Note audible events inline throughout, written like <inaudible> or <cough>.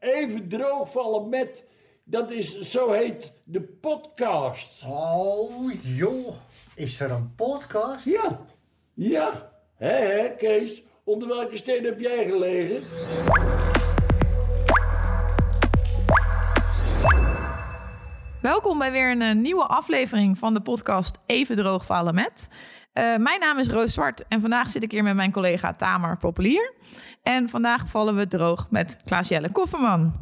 even droogvallen met. Dat is, zo heet de podcast. Oh, joh. Is er een podcast? Ja, ja. Hé, hé, Kees. Onder welke steen heb jij gelegen? Welkom bij weer een eh, nieuwe aflevering van de podcast Even droogvallen met. Eh, mijn naam is Roos Zwart en vandaag zit ik hier met mijn collega Tamer Populier. En vandaag vallen we droog met Klaas-Jelle Kofferman.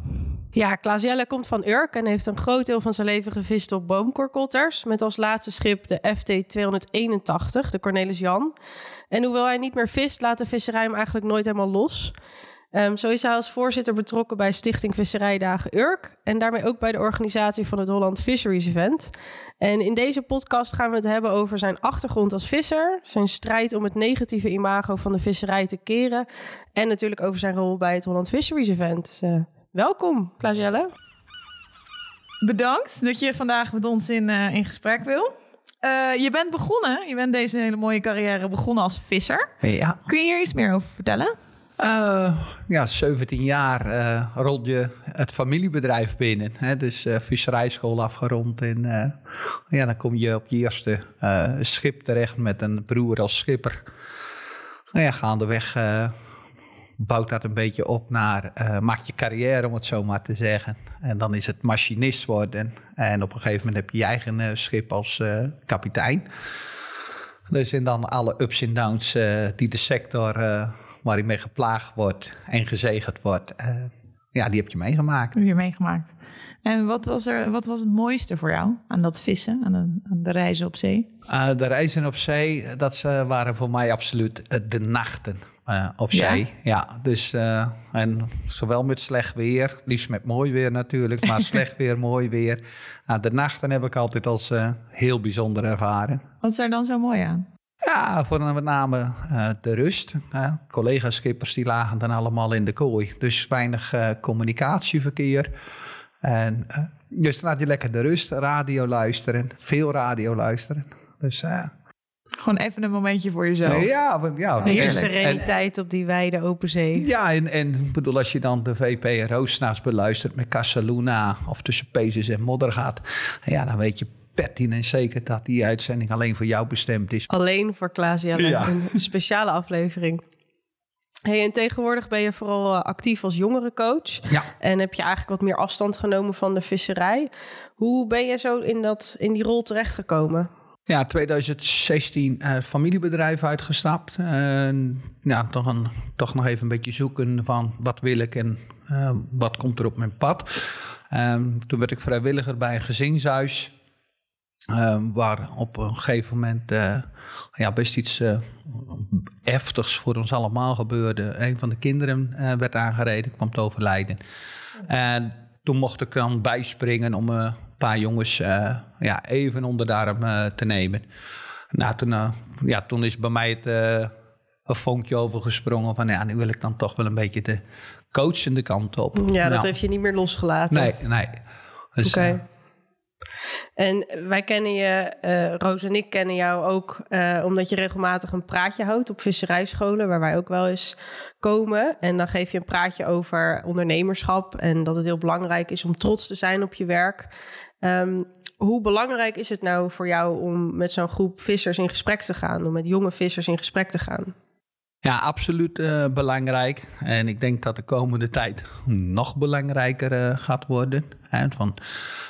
Ja, Klaas Jelle komt van Urk en heeft een groot deel van zijn leven gevist op boomkorkotters. Met als laatste schip de FT 281, de Cornelis Jan. En hoewel hij niet meer vist, laat de visserij hem eigenlijk nooit helemaal los. Ehm, zo is hij als voorzitter betrokken bij Stichting Visserijdagen Urk. En daarmee ook bij de organisatie van het Holland Fisheries Event. En in deze podcast gaan we het hebben over zijn achtergrond als visser. Zijn strijd om het negatieve imago van de visserij te keren. En natuurlijk over zijn rol bij het Holland Fisheries Event. Dus, eh, welkom, Klaas Jelle. Bedankt dat je vandaag met ons in, eh, in gesprek wil. Eh, je bent begonnen, je bent deze hele mooie carrière begonnen als visser. Ja, Kun je hier iets meer over vertellen? Eh, ja 17 jaar eh rol je het familiebedrijf binnen. Hè? Dus eh, visserijschool afgerond. En ja, dan kom je op je eerste schip terecht met een broer als schipper. Nou ja, gaandeweg bouwt dat een beetje op naar... maak je carrière, om het zo maar te zeggen. En dan is het machinist worden. En op een gegeven moment heb je je eigen schip als kapitein. Dus en dan alle ups en downs die de sector eh waarin mee geplaagd wordt en gezegend wordt, eh, ja, die heb je meegemaakt. Heb je meegemaakt? En wat was, er, wat was het mooiste voor jou aan dat vissen, aan de, aan de reizen op zee? Eh, de reizen op zee, dat ze waren voor mij absoluut eh, de nachten op zee. Ja, dus en zowel met slecht weer, liefst met mooi weer natuurlijk, maar <laughs> slecht weer, mooi weer. Nou, de nachten heb ik altijd als heel bijzonder ervaren. Wat is er dan zo mooi aan? Ja, voor met name eh, de rust. Uh, Collega-skippers die lagen dan allemaal in de kooi. Dus weinig eh, communicatieverkeer. En eh, dus dan had je lekker de rust, radio luisteren, veel radio luisteren. Dus Gewoon even een momentje voor jezelf. ja, want- ja. En- sereniteit op die wijde open zee. ja, en, en ik bedoel, als je dan de VPRO s'nachts beluistert met Casaluna of tussen Pezes en Modder gaat, ja, dan weet je pertinent zeker dat die uitzending alleen voor jou bestemd is. Alleen voor Klaas Jelle. Ja. Een speciale aflevering. Hey, en tegenwoordig ben je vooral eh, actief als jongerencoach. Ja. En heb je eigenlijk wat meer afstand genomen van de visserij. Hoe ben je zo in, dat, in die rol terechtgekomen? Ja, 2016 eh, familiebedrijf uitgestapt. En ja, toch, een, toch nog even een beetje zoeken van wat wil ik en eh, wat komt er op mijn pad. Ehm, toen werd ik vrijwilliger bij een gezinshuis. Ehm, waar op een gegeven moment eh, ja, best iets eh, heftigs voor ons allemaal gebeurde. Een van de kinderen eh, werd aangereden, kwam te overlijden. En toen mocht ik dan bijspringen om een paar jongens ja, even onder de arm te nemen. Nou, toen, ja, toen is bij mij het eh, een vonkje overgesprongen van ja, nu wil ik dan toch wel een beetje de coachende kant op. Ja, dat Nou, heeft je niet meer losgelaten. Nee, nee. Dus, Oké. En wij kennen je, eh, Roos en ik kennen jou ook eh, omdat je regelmatig een praatje houdt op visserijscholen, waar wij ook wel eens komen. En dan geef je een praatje over ondernemerschap en dat het heel belangrijk is om trots te zijn op je werk. Ehm, hoe belangrijk is het nou voor jou om met zo'n groep vissers in gesprek te gaan, om met jonge vissers in gesprek te gaan? Ja, absoluut eh, belangrijk. En ik denk dat de komende tijd nog belangrijker eh, gaat worden. Hè, van,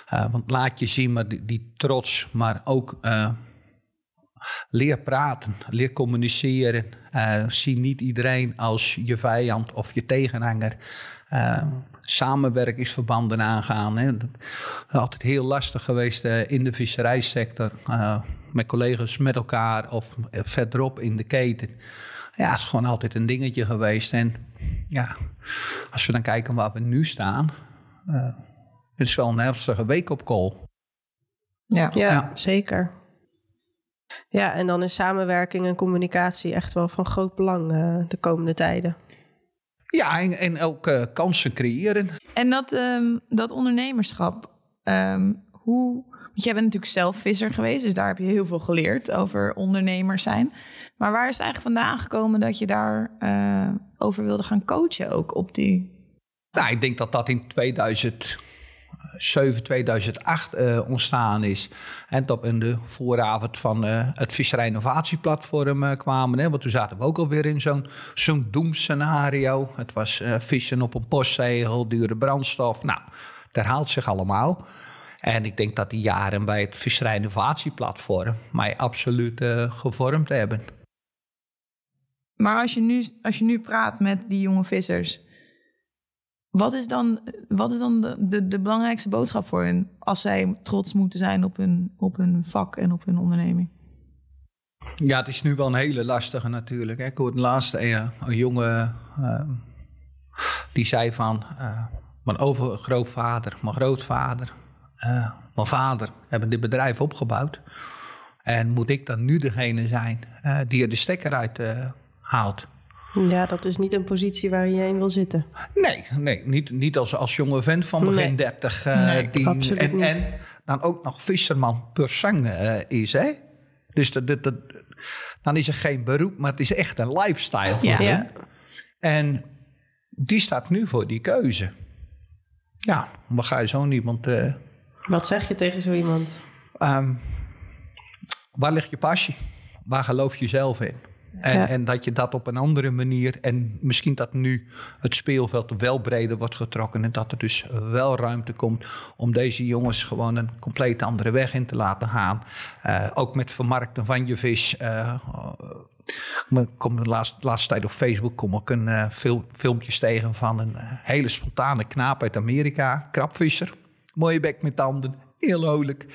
eh, want laat je zien, maar die, trots, maar ook leer praten, leer communiceren. Zie niet iedereen als je vijand of je tegenhanger. Samenwerkingsverbanden aangaan. Hè. Dat is altijd heel lastig geweest in de visserijsector. met collega's met elkaar of verderop in de keten. Ja, het is gewoon altijd een dingetje geweest. En ja, als we dan kijken waar we nu staan, eh, het is wel een ernstige week op kool. Ja. Ja, Ja. zeker. Ja, en dan is samenwerking en communicatie echt wel van groot belang eh, de komende tijden. Ja, en, en ook eh, kansen creëren. En dat, ehm, dat ondernemerschap, ehm, hoe... Want jij bent natuurlijk zelf visser geweest, dus daar heb je heel veel geleerd over ondernemers zijn. Maar waar is het eigenlijk vandaan gekomen dat je daar eh, over wilde gaan coachen ook op die... Nou, ik denk dat dat in 2007, 2008 eh, ontstaan is. En dat in de vooravond van eh, het Visserij Innovatieplatform eh, kwamen. Hè, want toen zaten we ook alweer in zo'n zo'n doemscenario. Het was eh, vissen op een postzegel, dure brandstof. Nou, het herhaalt zich allemaal. En ik denk dat die jaren bij het Visserij Innovatieplatform mij absoluut eh, gevormd hebben. Maar als je, nu, als je nu praat met die jonge vissers, wat is dan, wat is dan de, de, belangrijkste boodschap voor hen als zij trots moeten zijn op hun, op hun vak en op hun onderneming? Ja, het is nu wel een hele lastige natuurlijk. Ik hoorde laatst een, een jongen eh, die zei van... eh, mijn overgrootvader, mijn grootvader, eh, mijn vader hebben dit bedrijf opgebouwd. En moet ik dan nu degene zijn eh, die er de stekker uit eh, haalt? Ja, dat is niet een positie waar je in wil zitten. Nee, nee niet, niet als, als jonge vent van begin Nee. 30. eh, Nee, die, absoluut en, niet. en dan ook nog visserman per sang eh, is, hè? Dus dat, dat, dat, dan is het geen beroep, maar het is echt een lifestyle voor Ja. hem. Ja. En die staat nu voor die keuze. Ja, maar ga je zo niemand... eh Wat zeg je tegen zo iemand? ehm, waar ligt je passie? Waar geloof je zelf in? En, Ja. en dat je dat op een andere manier... en misschien dat nu het speelveld wel breder wordt getrokken... en dat er dus wel ruimte komt om deze jongens... gewoon een compleet andere weg in te laten gaan. Eh, ook met vermarkten van je vis... eh, ik kom de laatste, laatste tijd op Facebook kom ik een eh, fil- filmpjes tegen van een eh, hele spontane knaap uit Amerika, krabvisser. Mooie bek met tanden, heel leuk.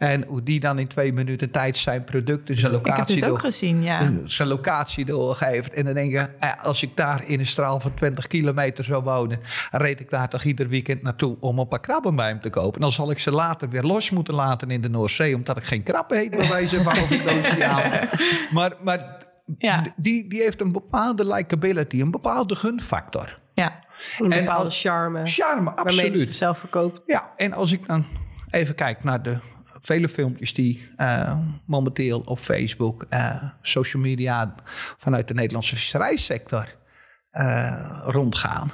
En hoe die dan in twee minuten tijd zijn product en zijn Ik heb locatie, dit ook door, gezien, ja. zijn locatie doorgeeft. En dan denk je, eh, als ik daar in een straal van 20 kilometer zou wonen, reed ik daar toch ieder weekend naartoe om een paar krabben bij hem te kopen. En dan zal ik ze later weer los moeten laten in de Noordzee, omdat ik geen krabben heet bij wijze van of de oceaan. <laughs> Maar, maar Ja. die, die heeft een bepaalde likability, een bepaalde gunfactor. ja. Een En bepaalde charme Charme, waarmee hij absoluut. zichzelf verkoopt. Ja, en als ik dan even kijk naar de vele filmpjes die eh, momenteel op Facebook, eh, social media vanuit de Nederlandse visserijsector eh, rondgaan.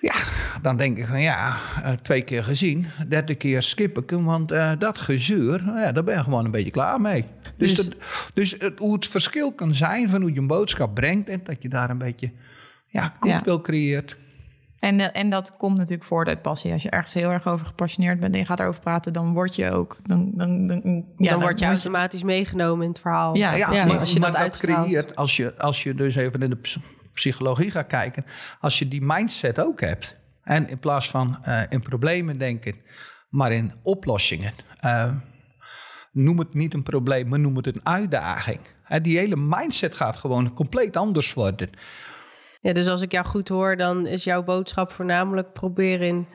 Ja, dan denk ik van ja, twee keer gezien, derde keer skip ik hem, want dat gezeur, nou ja, daar ben je gewoon een beetje klaar mee. Dus, Dus- dat, dus het, hoe het verschil kan zijn van hoe je een boodschap brengt en dat je daar een beetje ja, goodwill creëert. En, eh, en dat komt natuurlijk voort uit passie. Als je ergens heel erg over gepassioneerd bent en je gaat erover praten, dan word je ook. Dan, dan, dan, ja, dan word je automatisch meegenomen in het verhaal. Ja, Ja, ja, maar, als je maar dat creëert, als je, als je dus even in de ps- psychologie gaat kijken, als je die mindset ook hebt, en in plaats van eh, in problemen denken, maar in oplossingen, eh, noem het niet een probleem, maar noem het een uitdaging. Hè, die hele mindset gaat gewoon compleet anders worden. Ja, dus als ik jou goed hoor, dan is jouw boodschap voornamelijk proberen in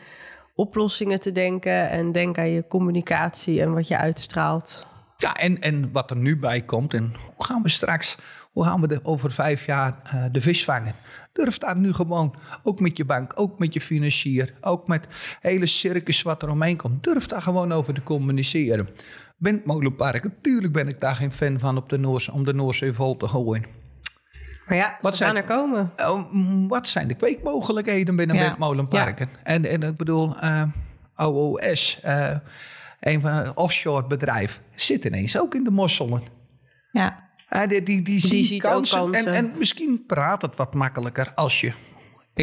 oplossingen te denken en denk aan je communicatie en wat je uitstraalt. Ja, en, en wat er nu bij komt, en hoe gaan we straks, hoe gaan we er over vijf jaar eh, de vis vangen? Durf daar nu gewoon, ook met je bank, ook met je financier, ook met hele circus wat er omheen komt, durf daar gewoon over te communiceren. Windmolenparken, natuurlijk ben ik daar geen fan van op de Noorse, om de Noorzee vol te gooien. Maar ja, Wat zijn- er komen. Oh, mm, wat zijn de kweekmogelijkheden binnen Ja. windmolenparken? En, en ik bedoel, eh, OOS, eh, een van een offshore bedrijf, zit ineens ook in de mosselen. Ja, Ja, die, die, die, ziet ziet ook kansen. En, en misschien praat het wat makkelijker als je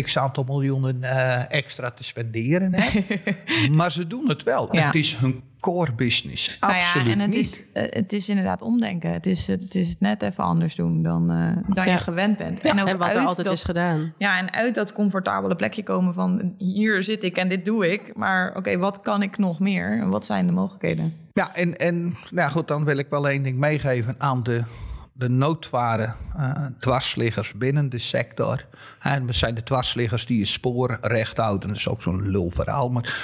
x aantal miljoenen eh, extra te spenderen hebt. <laughs> maar ze doen het wel. Ja. Het is hun core business. nou Absoluut ja, en het niet. is, eh, het is inderdaad omdenken. Het is, het is het net even anders doen dan, eh, dan Ja. je gewend bent. en, ook en wat er altijd dat- is gedaan. Ja, en uit dat comfortabele plekje komen van hier zit ik en dit doe ik. Maar oké, wat kan ik nog meer? En wat zijn de mogelijkheden? Ja, en, en nou goed, dan wil ik wel één ding meegeven aan de, de noodware eh, dwarsliggers binnen de sector. En zijn de dwarsliggers die je spoor recht houden. Dat is ook zo'n lul verhaal. Maar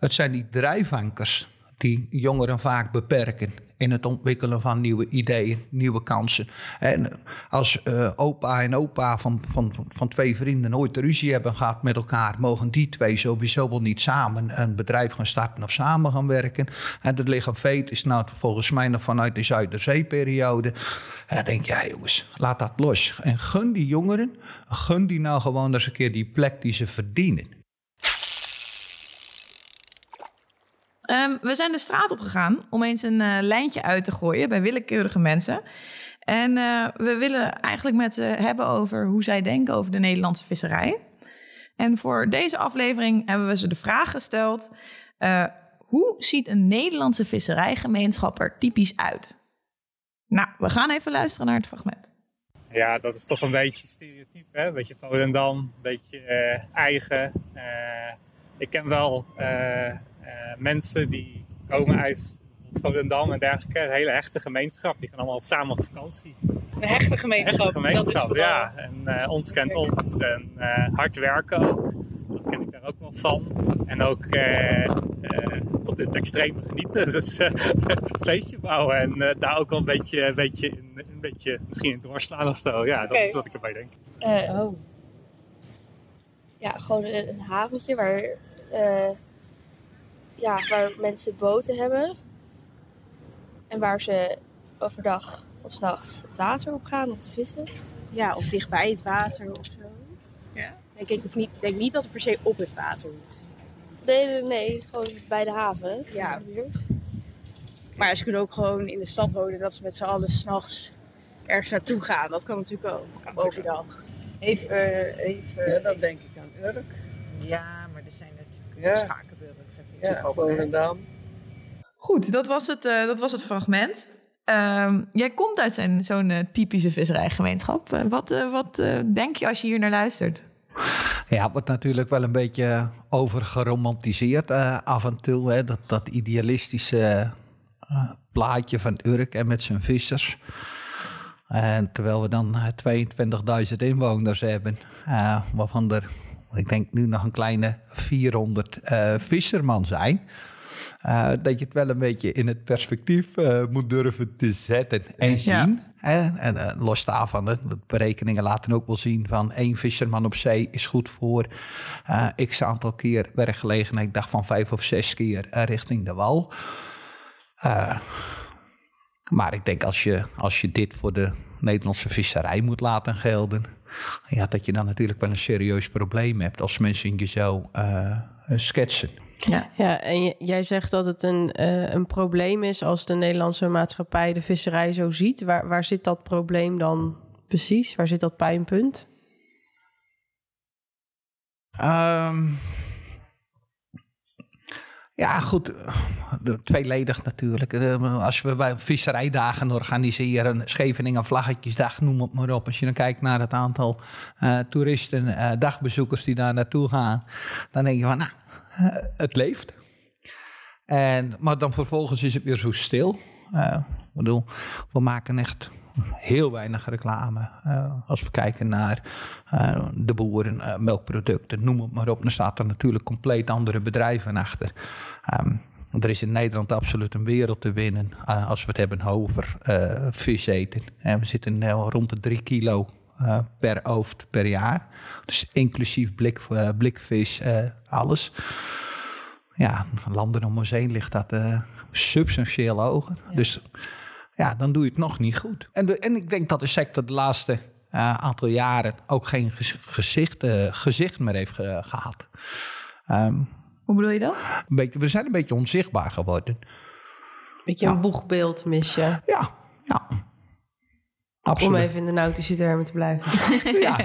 het zijn die drijfankers die jongeren vaak beperken in het ontwikkelen van nieuwe ideeën, nieuwe kansen. En als uh, opa en opa van, van, van twee vrienden nooit ruzie hebben gehad met elkaar, mogen die twee sowieso wel niet samen een bedrijf gaan starten of samen gaan werken. En dat een feit is nou volgens mij nog vanuit de Zuiderzeeperiode. En dan denk je, ja jongens, laat dat los. En gun die jongeren, gun die nou gewoon eens een keer die plek die ze verdienen. Um, we zijn de straat op gegaan om eens een uh, lijntje uit te gooien bij willekeurige mensen. En uh, we willen eigenlijk met ze hebben over hoe zij denken over de Nederlandse visserij. En voor deze aflevering hebben we ze de vraag gesteld: uh, hoe ziet een Nederlandse visserijgemeenschap er typisch uit? Nou, we gaan even luisteren naar het fragment. Ja, dat is toch een beetje stereotyp, hè? Een beetje Volendam, een beetje eigen. ik ken wel eh, mensen die komen uit Volendam en dergelijke, een hele hechte gemeenschap. Die gaan allemaal samen op vakantie. Een hechte gemeenschap. Hechte gemeenschap, ja. En uh, ons kent ons. En uh, hard werken ook. Dat ken ik daar ook wel van. En ook uh, tot in het extreme genieten. <laughs> Dus <laughs> feestje bouwen. En daar ook wel een beetje, een beetje, een beetje misschien in doorslaan of zo. Ja, dat is wat ik erbij denk. oh. Ja, gewoon een, een haventje waar ja, waar mensen boten hebben. En waar ze overdag of s'nachts het water op gaan om te vissen. Ja, of dichtbij het water of zo. Ja. Denk ik of niet, denk niet dat het per se op het water moet. Nee, nee, nee. Gewoon bij de haven. Ja. Maar ze kunnen ook gewoon in de stad wonen dat ze met z'n allen s'nachts ergens naartoe gaan. Dat kan natuurlijk ook. overdag. Even, even. Ja, dan denk ik aan Urk. Ja, maar er zijn natuurlijk ja. Schakenburg ja, Volendam. Goed, dat was het, uh, dat was het fragment. Uh, jij komt uit zo'n uh, typische visserijgemeenschap. Uh, wat wat denk je als je hier naar luistert? Ja, het wordt natuurlijk wel een beetje overgeromantiseerd af en toe. Hè? Dat, dat idealistische plaatje van Urk en met zijn vissers. En terwijl we dan 22.000 inwoners hebben, waarvan er ik denk nu nog een kleine 400 uh, eh, visserman zijn. Uh, dat je het wel een beetje in het perspectief uh, moet durven te zetten en zien. Ja. En los daarvan, de berekeningen laten ook wel zien van één visserman op zee is goed voor x aantal keer werkgelegenheid. Ik dacht van vijf of zes keer richting de wal. maar ik denk als je, als je dit voor de Nederlandse visserij moet laten gelden ja, dat je dan natuurlijk wel een serieus probleem hebt als mensen je zo uh, schetsen. Ja, ja en jij zegt dat het een, uh, een probleem is als de Nederlandse maatschappij de visserij zo ziet. Waar, waar zit dat probleem dan precies? Waar zit dat pijnpunt? Um, ja, goed. Tweeledig natuurlijk. Eh, als we bij visserijdagen organiseren, Scheveningen Vlaggetjesdag, noem het maar op. Als je dan kijkt naar het aantal uh, toeristen, uh, dagbezoekers die daar naartoe gaan, dan denk je van, nou, het leeft. En, maar dan vervolgens is het weer zo stil. ik bedoel, we maken echt heel weinig reclame. Als we kijken naar de boeren, uh, melkproducten, noem het maar op. Dan staat er natuurlijk compleet andere bedrijven achter. Um, er is in Nederland absoluut een wereld te winnen als we het hebben over vis eten. En we zitten rond de drie kilo per hoofd per jaar. Dus inclusief blik, blikvis, alles. Ja, landen om ons heen ligt dat substantieel hoger. Dus ja, dan doe je het nog niet goed. En, en ik denk dat de sector de laatste aantal jaren ook geen gezicht, gezicht meer heeft ge gehad. Um, Hoe bedoel je dat? Een beetje, we zijn een beetje onzichtbaar geworden. Beetje een boegbeeld mis je. Ja, ja. Absoluut. Om even in de nautische termen te blijven. <laughs> ja,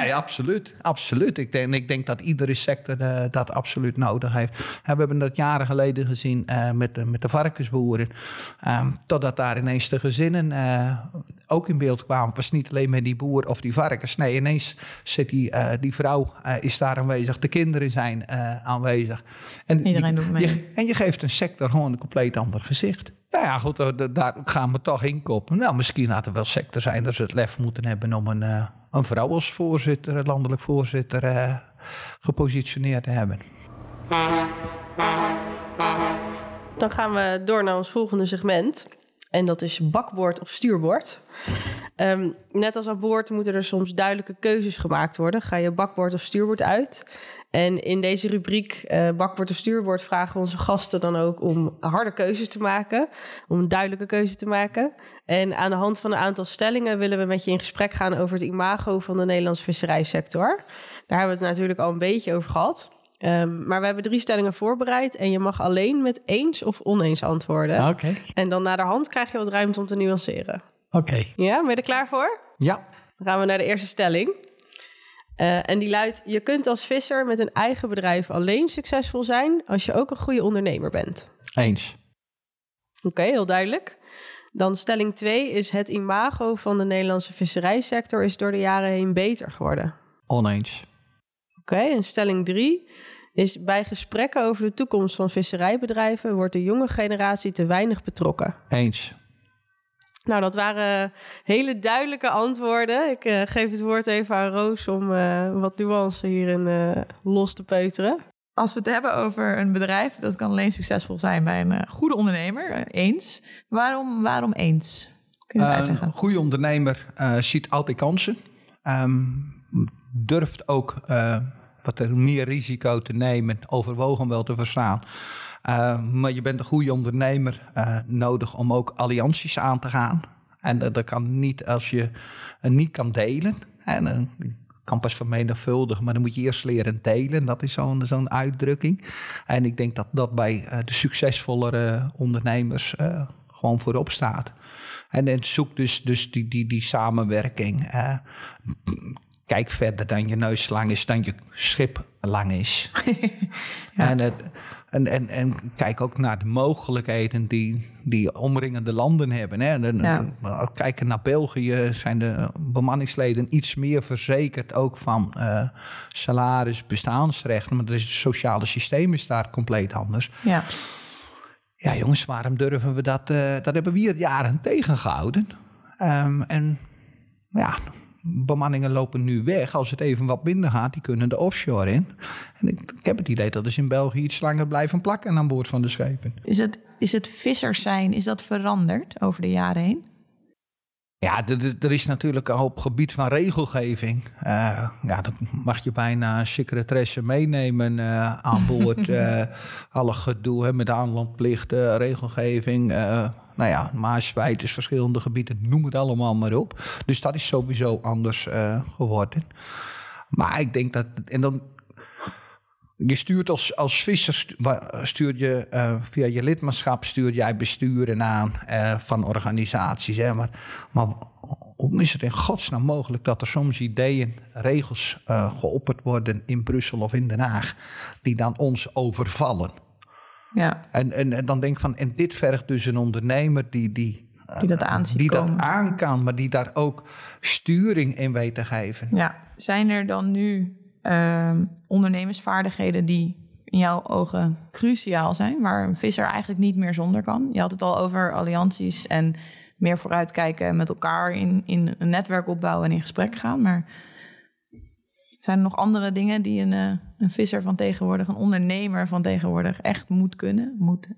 nee, absoluut. absoluut. Ik, denk, ik denk dat iedere sector uh, dat absoluut nodig heeft. we hebben dat jaren geleden gezien uh, met, de, met de varkensboeren. Um, totdat daar ineens de gezinnen uh, ook in beeld kwamen. Het was niet alleen met die boer of die varkens. Nee, ineens zit die, die vrouw is daar aanwezig. De kinderen zijn aanwezig. En Iedereen doet mee. Je, en je geeft een sector gewoon een compleet ander gezicht. Nou ja, goed, daar gaan we toch in koppen. Nou, misschien had er wel sector zijn dat ze het lef moeten hebben om een, uh, een vrouw als voorzitter, landelijk voorzitter, uh, gepositioneerd te hebben. Dan gaan we door naar ons volgende segment. En dat is bakboord of stuurboord. Ehm, net als aan boord moeten er soms duidelijke keuzes gemaakt worden. Ga je bakboord of stuurboord uit? En in deze rubriek eh, bakboord of stuurboord vragen we onze gasten dan ook om harde keuzes te maken. Om een duidelijke keuze te maken. En aan de hand van een aantal stellingen willen we met je in gesprek gaan over het imago van de Nederlandse visserijsector. Daar hebben we het natuurlijk al een beetje over gehad. Ehm, maar we hebben drie stellingen voorbereid en je mag alleen met eens of oneens antwoorden. Oké. En dan na de hand krijg je wat ruimte om te nuanceren. Oké. Ja, ben je er klaar voor? Ja. Dan gaan we naar de eerste stelling. Eh, en die luidt: Je kunt als visser met een eigen bedrijf alleen succesvol zijn als je ook een goede ondernemer bent. Eens. Oké, heel duidelijk. Dan stelling 2 is: Het imago van de Nederlandse visserijsector is door de jaren heen beter geworden. Oneens. Oké, en stelling 3 is: Bij gesprekken over de toekomst van visserijbedrijven wordt de jonge generatie te weinig betrokken. Eens. Nou, dat waren hele duidelijke antwoorden. Ik eh, geef het woord even aan Roos om eh, wat nuance hierin eh, los te peuteren. Als we het hebben over een bedrijf, dat kan alleen succesvol zijn bij een goede ondernemer, eens. Waarom, waarom eens? Kun je het uitleggen? Een goede ondernemer eh, ziet altijd kansen. Ehm, durft ook eh, wat er meer risico te nemen, overwogen wel te verstaan. Eh, maar je bent een goede ondernemer eh, nodig om ook allianties aan te gaan. En dat, kan niet als je het niet kan delen. En eh, kan pas vermenigvuldigen, maar dan moet je eerst leren delen. Dat is zo'n zo'n uitdrukking. En ik denk dat dat bij eh, de succesvollere ondernemers eh, gewoon voorop staat. En, en zoek dus, dus die, die, die samenwerking. eh, kijk verder dan je neus lang is, dan je schip lang is. <laughs> en, het, en, en, en kijk ook naar de mogelijkheden die, die omringende landen hebben. Hè. Ja. eh, Kijken naar België zijn de bemanningsleden iets meer verzekerd ook van eh, salaris, bestaansrechten. Maar het sociale systeem is daar compleet anders. Ja. Ja, jongens, waarom durven we dat? eh, dat hebben we hier jaren tegengehouden. Ehm, en ja, bemanningen lopen nu weg. Als het even wat minder gaat, die kunnen de offshore in. En ik, ik heb het idee dat ze in België iets langer blijven plakken aan boord van de schepen. Is het, is het vissers zijn, is dat veranderd over de jaren heen? Ja, er is natuurlijk op gebied van regelgeving. eh, ja, dan mag je bijna een secretaresse meenemen eh, aan boord. <laughs> eh, alle gedoe hè, met aanlandplichten, regelgeving. Nou ja, Maaswijd verschillende gebieden, noem het allemaal maar op. Dus dat is sowieso anders eh, geworden. Maar ik denk dat... En dan, je stuurt als, als visser stuur je, eh, via je lidmaatschap stuur jij besturen aan eh, van organisaties. Maar, maar hoe is het in godsnaam mogelijk dat er soms ideeën, regels eh, geopperd worden in Brussel of in Den Haag, die dan ons overvallen? Ja, En, en, en dan denk ik van, en dit vergt dus een ondernemer die, die, eh, die dat aan ziet die dat aan kan, maar die daar ook sturing in weet te geven. Ja. Zijn er dan nu ehm, ondernemersvaardigheden die in jouw ogen cruciaal zijn, waar een visser eigenlijk niet meer zonder kan? Je had het al over allianties en meer vooruitkijken met elkaar in, in een netwerk opbouwen en in gesprek gaan. Maar zijn er nog andere dingen die een, eh, een visser van tegenwoordig, een ondernemer van tegenwoordig echt moet kunnen? Moet.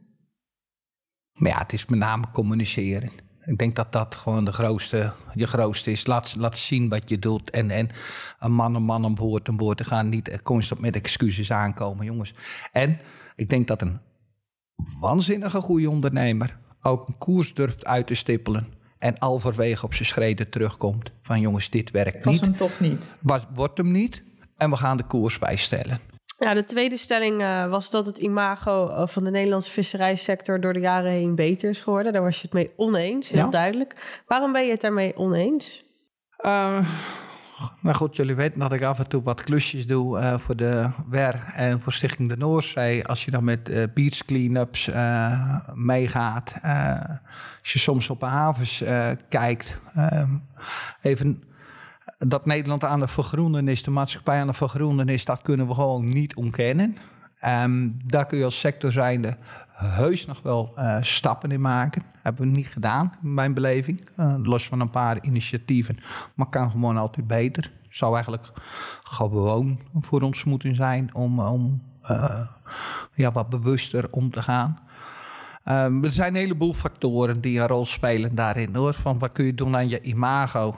Maar ja, het is met name communiceren. Ik denk dat dat gewoon de grootste, je grootste is. Laat, laat zien wat je doet. En, en een man een man een woord een woord te gaan. Niet constant met excuses aankomen, jongens. En ik denk dat een waanzinnige goede ondernemer ook een koers durft uit te stippelen. En alverwege op zijn schreden terugkomt. Van jongens, dit werkt Was niet. hem toch niet? Was, wordt hem niet. En we gaan de koers bijstellen. Ja, de tweede stelling eh, was dat het imago eh, van de Nederlandse visserijsector door de jaren heen beter is geworden. Daar was je het mee oneens, heel Ja. duidelijk. Waarom ben je het daarmee oneens? Eh, nou goed, jullie weten dat ik af en toe wat klusjes doe eh, voor de WER en voor Stichting de Noordzee. Als je dan met eh, beach clean-ups eh, meegaat. als je soms op de havens kijkt. eh, even dat Nederland aan het vergroenen is, de maatschappij aan het vergroenen is, dat kunnen we gewoon niet ontkennen. Ehm, daar kun je als sector zijnde heus nog wel eh, stappen in maken. Hebben we niet gedaan, in mijn beleving. Eh, los van een paar initiatieven. Maar kan gewoon altijd beter. Zou eigenlijk gewoon voor ons moeten zijn om, om eh, ja, wat bewuster om te gaan. Ehm, er zijn een heleboel factoren die een rol spelen daarin hoor. Van wat kun je doen aan je imago?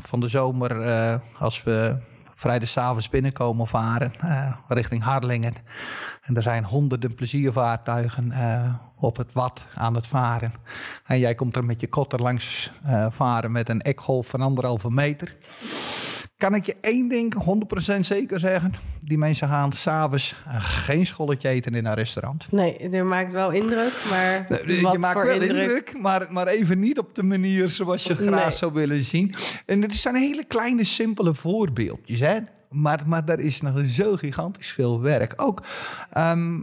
Van de zomer, als we vrijdagavond binnenkomen varen eh, richting Harlingen. En er zijn honderden pleziervaartuigen eh, op het Wad aan het varen. En jij komt er met je kotter langs eh, varen met een ekgolf van anderhalve meter. Kan ik je één ding 100% zeker zeggen? Die mensen gaan s'avonds uh, geen scholletje eten in een restaurant. Nee, dat maakt wel indruk, maar je wat maakt voor wel indruk? indruk, maar, maar even niet op de manier zoals je graag Nee. zou willen zien. En het zijn hele kleine, simpele voorbeeldjes, hè. Maar, maar daar is nog zo gigantisch veel werk. Ook, ehm,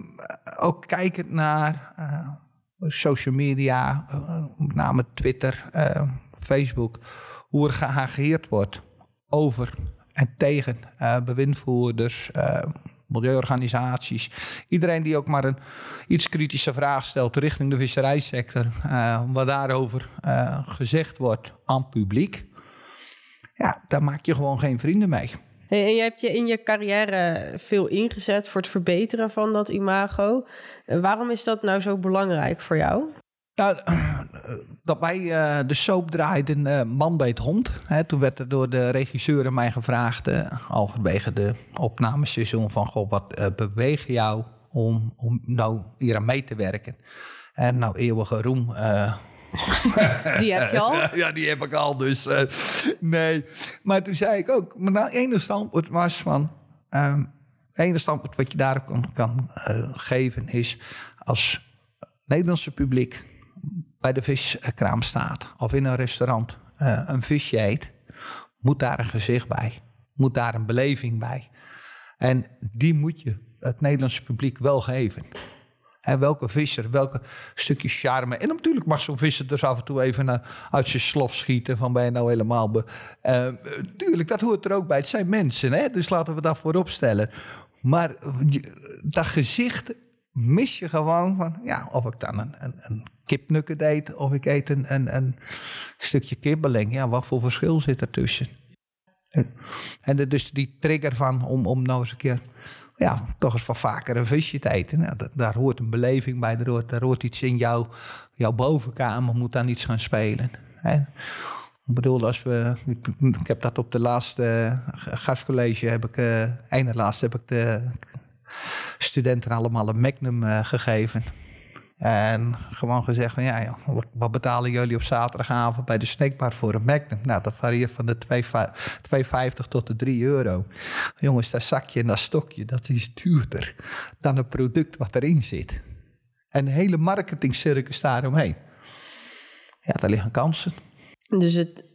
ook kijkend naar eh, social media, eh, met name Twitter, eh, Facebook, hoe er geageerd wordt over en tegen eh, bewindvoerders, eh, milieuorganisaties. Iedereen die ook maar een iets kritische vraag stelt richting de visserijsector, eh, wat daarover gezegd wordt aan publiek. Ja, daar maak je gewoon geen vrienden mee. Hey, en je hebt je in je carrière veel ingezet voor het verbeteren van dat imago. Waarom is dat nou zo belangrijk voor jou? Nou, dat wij eh, de soap draaiden eh, Man beet hond. Hè, toen werd er door de regisseur aan mij gevraagd, eh halverwege de opnameseizoen, van goh, wat beweegt jou om, om nou hier aan mee te werken? En nou, eeuwige roem. <laughs> Die heb je al? <laughs> ja, die heb ik al, dus nee. Maar toen zei ik ook, maar nou, ene standpunt was van... ehm ene standpunt wat je daarop kan, kan geven is... als Nederlandse publiek bij de viskraam staat... of in een restaurant eh, een visje eet... moet daar een gezicht bij. Moet daar een beleving bij. En die moet je het Nederlandse publiek wel geven. En welke visser, welke stukje charme. En natuurlijk mag zo'n visser dus af en toe even eh, uit zijn slof schieten. Van ben je nou helemaal... Be Eh, tuurlijk, dat hoort er ook bij. Het zijn mensen, hè? dus laten we dat voorop stellen. Maar je- dat gezicht mis je gewoon van... Ja, of ik dan een, een, een kipnukken eet... of ik eet een, een, stukje kibbeling. Ja, wat voor verschil zit er tussen? En, en dus die trigger van om, om nou eens een keer ja, toch eens wat vaker een visje te eten. Nou, daar hoort een beleving bij, daar hoort, iets in jou, jouw bovenkamer, moet dan iets gaan spelen. Ik bedoel, als we, ik, heb dat op de laatste eh, gastcollege, heb ik, eh ene laatste heb ik de studenten allemaal een magnum eh, gegeven. En gewoon gezegd van ja, wat- betalen jullie op zaterdagavond bij de snackbar voor een Magnum? Nou, dat varieert van de 2,50 tot de 3 euro. Jongens, dat zakje en dat stokje, dat is duurder dan het product wat erin zit. En de hele marketingcircus daaromheen. Ja, daar liggen kansen. Dus het-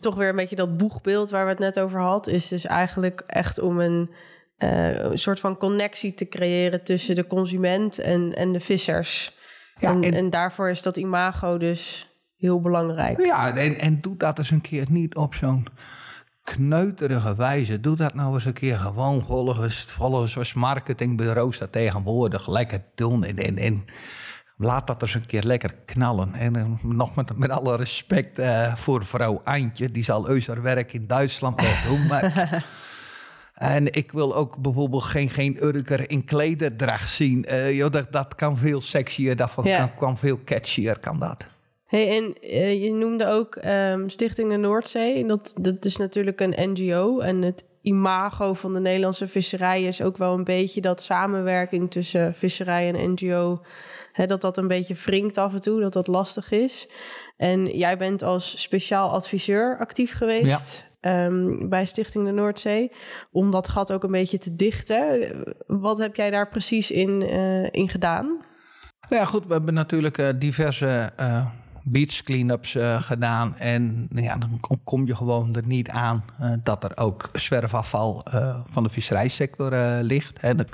toch weer een beetje dat boegbeeld waar we het net over hadden, is dus eigenlijk echt om een, eh, een soort van connectie te creëren tussen de consument en, en de vissers. Ja, en, en- en daarvoor is dat imago dus heel belangrijk. Ja, en, en doe dat eens een keer niet op zo'n kneuterige wijze. Doe dat nou eens een keer gewoon volgens, volgens zoals marketingbureaus dat tegenwoordig lekker doen. En, en, en laat dat eens een keer lekker knallen. En eh, nog met, met alle respect eh, voor vrouw Antje. Die zal heus haar werk in Duitsland wel doen. Maar... <laughs> En ik wil ook bijvoorbeeld geen, geen Urker in klederdracht zien. Eh, joh, dat, dat kan veel sexier, dat Ja. kan, kan veel catchier, kan dat. Hey, en eh, je noemde ook ehm, Stichting de Noordzee. En Dat, dat is natuurlijk een NGO. En het imago van de Nederlandse visserij is ook wel een beetje dat samenwerking tussen visserij en NGO. Hè, dat dat een beetje wringt af en toe, dat dat lastig is. En jij bent als speciaal adviseur actief geweest ehm, bij Stichting de Noordzee. Om dat gat ook een beetje te dichten. Wat heb jij daar precies in, eh, in gedaan? Nou ja, goed, we hebben natuurlijk eh, diverse eh, beach cleanups eh, gedaan. En nou ja, dan kom, je gewoon er niet aan eh, dat er ook zwerfafval eh, van de visserijsector ligt. En,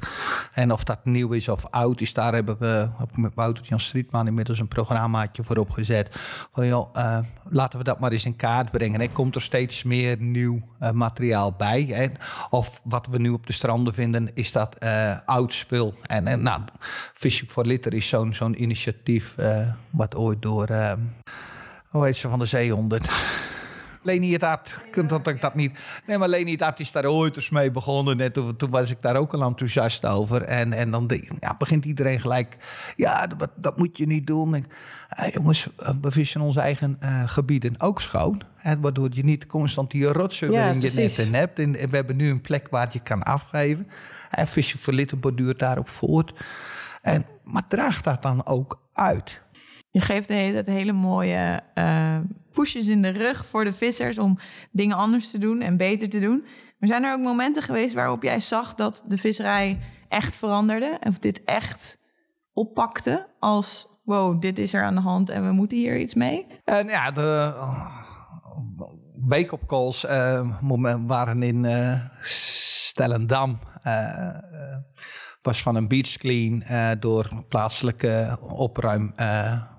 en of dat nieuw is of oud is, daar hebben we met Wouter Jan Strietman inmiddels een programmaatje voor opgezet. Van joh, laten we dat maar eens in kaart brengen. Er komt er steeds meer nieuw materiaal bij. Hè. Of wat we nu op de stranden vinden, is dat eh, oud spul. En, en nou, Fishing for Litter is zo'n zo'n initiatief eh, wat ooit door, eh, hoe heet ze van de zeehonden? <laughs> Leni het kunt dat ik dat niet... Nee, maar Leni het is daar ooit eens mee begonnen. Net toen, toen was ik daar ook al enthousiast over. En, en dan ja, begint iedereen gelijk... Ja, dat, dat moet je niet doen. Eh, jongens, we vissen onze eigen eh, gebieden ook schoon. Hè, waardoor je niet constant die rotzooi Ja, in je netten hebt. En, en we hebben nu een plek waar het je kan afgeven. En Visje voor Litten borduurt daarop voort. En, maar draagt dat dan ook uit? Je geeft de hele tijd hele mooie eh pushes in de rug voor de vissers om dingen anders te doen en beter te doen. Maar zijn er ook momenten geweest waarop jij zag dat de visserij echt veranderde? Of dit echt oppakte als wow, dit is er aan de hand en we moeten hier iets mee? En ja, de wake-up calls eh, waren in eh Stellendam. eh, was van een beach clean door plaatselijke opruim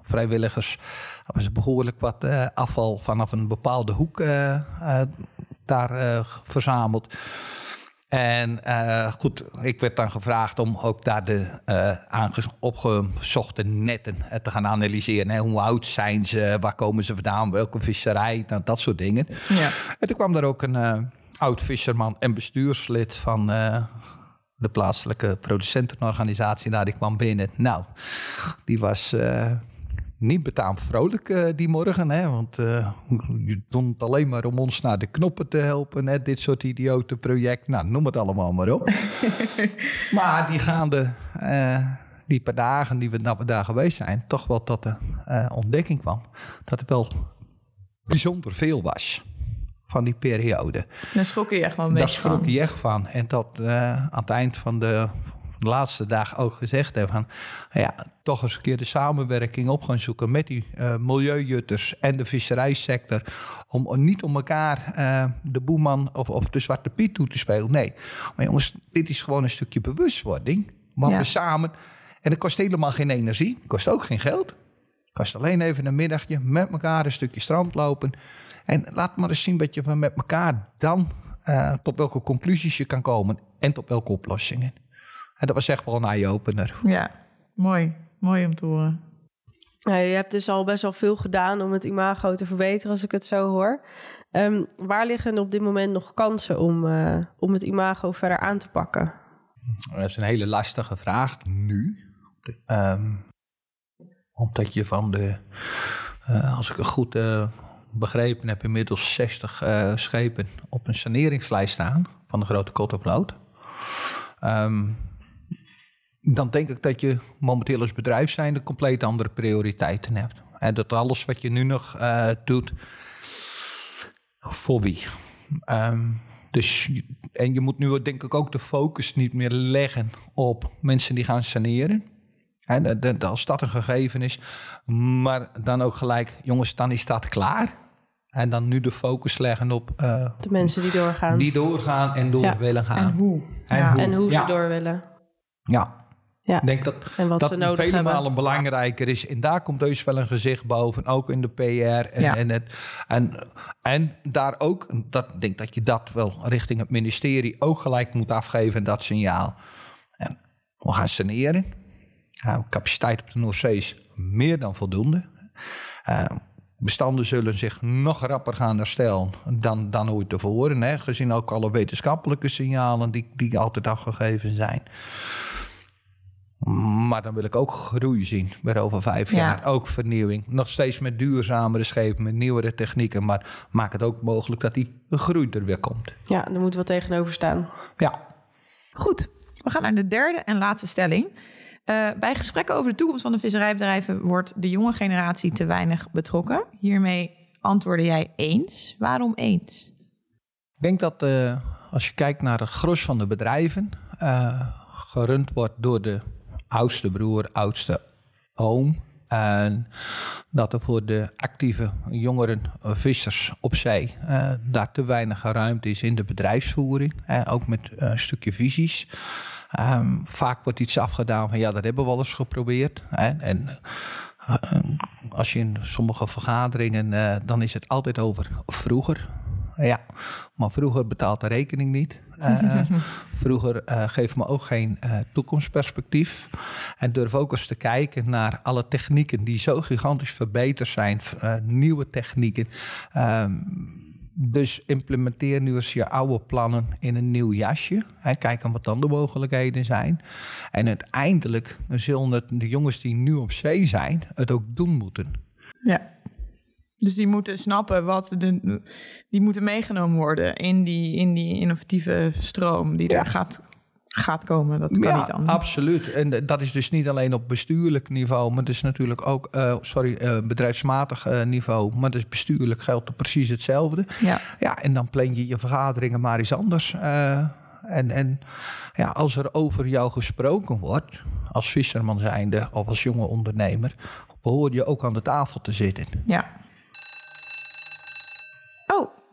vrijwilligers. Er was behoorlijk wat afval vanaf een bepaalde hoek daar verzameld. En eh, goed, ik werd dan gevraagd om ook daar de aange- opgezochte netten eh, te gaan analyseren. Hè. Hoe oud zijn ze? Waar komen ze vandaan? Welke visserij? Nou, dat soort dingen. Ja. En toen kwam er ook een oud visserman en bestuurslid van de plaatselijke producentenorganisatie. Daar die kwam binnen. Nou, die was niet betaamd vrolijk eh, die morgen. Hè, want eh, je doet het alleen maar om ons naar de knoppen te helpen. Hè, dit soort idiote project. Nou, noem het allemaal maar op. <laughs> maar die gaande... eh, die paar dagen die we, we daar geweest zijn, toch wel tot de ontdekking kwam dat er wel bijzonder veel was van die periode. Daar schrok je echt wel een Daar schrok je echt van. En dat aan het eind van de, de laatste dag ook gezegd hebben van... Ja, toch eens een keer de samenwerking op gaan zoeken met die eh, milieujutters en de visserijsector. Om niet om elkaar eh, de boeman of, of de zwarte piet toe te spelen. Nee, maar jongens, dit is gewoon een stukje bewustwording. Waar Ja. we samen... En het kost helemaal geen energie, kost ook geen geld. Kost alleen even een middagje met elkaar een stukje strand lopen. En laat maar eens zien dat je van met elkaar dan eh, tot welke conclusies je kan komen. En tot welke oplossingen. En dat was echt wel een eye-opener. Ja, mooi. Mooi om te horen. Ja, je hebt dus al best wel veel gedaan om het imago te verbeteren, als ik het zo hoor. Ehm, waar liggen op dit moment nog kansen om, eh, om het imago verder aan te pakken? Dat is een hele lastige vraag nu. Ehm, omdat je van de, eh, als ik het goed eh, begrepen heb, inmiddels 60 eh, schepen op een saneringslijst staan van de grote Kottervloot. Ehm dan denk ik dat je momenteel als bedrijf zijn de compleet andere prioriteiten hebt. En dat alles wat je nu nog eh, doet, voor wie? Ehm, dus, en je moet nu denk ik ook de focus niet meer leggen op mensen die gaan saneren. En dat- dat- als dat een gegeven is. Maar dan ook gelijk, jongens, dan is dat klaar. En dan nu de focus leggen op eh, De mensen die doorgaan. die doorgaan en door Ja. willen gaan. En hoe? En Ja. hoe, En hoe ze ja. door willen. Ja. Ja. Ik denk dat En wat dat ze nodig vele hebben. malen belangrijker is. En daar komt dus wel een gezicht boven, ook in de PR. En, Ja. en, het, en, en daar ook, dat, ik denk dat je dat wel richting het ministerie ook gelijk moet afgeven, dat signaal. En we gaan saneren. Ja, capaciteit op de Noordzee is meer dan voldoende. Eh, bestanden zullen zich nog rapper gaan herstellen dan, dan ooit tevoren. Hè, gezien ook alle wetenschappelijke signalen die, die altijd afgegeven zijn. Maar dan wil ik ook groei zien, weer over vijf Ja. jaar. Ook vernieuwing. Nog steeds met duurzamere schepen, met nieuwere technieken. Maar maak het ook mogelijk dat die groei er weer komt. Ja, daar moet wat tegenover staan. Ja, Goed, we gaan naar de derde en laatste stelling. Eh, bij gesprekken over de toekomst van de visserijbedrijven wordt de jonge generatie te weinig betrokken. Hiermee antwoordde jij eens. Waarom eens? ik denk dat eh, als je kijkt naar het gros van de bedrijven... eh, gerund wordt door de oudste broer, oudste oom... En dat er voor de actieve jongeren eh, vissers op zee eh, daar te weinig ruimte is in de bedrijfsvoering. Eh, ook met eh, een stukje visies. Ehm, vaak wordt iets afgedaan van ja, dat hebben we al eens geprobeerd. En als je in sommige vergaderingen, dan is het altijd over vroeger. Ja, maar vroeger betaalt de rekening niet. <laughs> Eh, vroeger eh, geeft me ook geen eh, toekomstperspectief. En durf ook eens te kijken naar alle technieken die zo gigantisch verbeterd zijn. eh, nieuwe technieken. Ehm, dus implementeer nu eens je oude plannen in een nieuw jasje. Hè, kijk wat dan de mogelijkheden zijn. En uiteindelijk zullen het de jongens die nu op zee zijn, het ook doen moeten. Ja. Dus die moeten snappen wat de, die moeten meegenomen worden in die, in die innovatieve stroom die er gaat, gaat komen. Dat kan ja, niet anders. absoluut. En dat is dus niet alleen op bestuurlijk niveau, maar dus natuurlijk ook, eh, sorry, uh, bedrijfsmatig uh, niveau. Maar dus bestuurlijk geldt er precies hetzelfde. Ja. ja, en dan plan je je vergaderingen maar eens anders. en en ja, als er over jou gesproken wordt, als visserman zijnde of als jonge ondernemer, behoor je ook aan de tafel te zitten. Ja.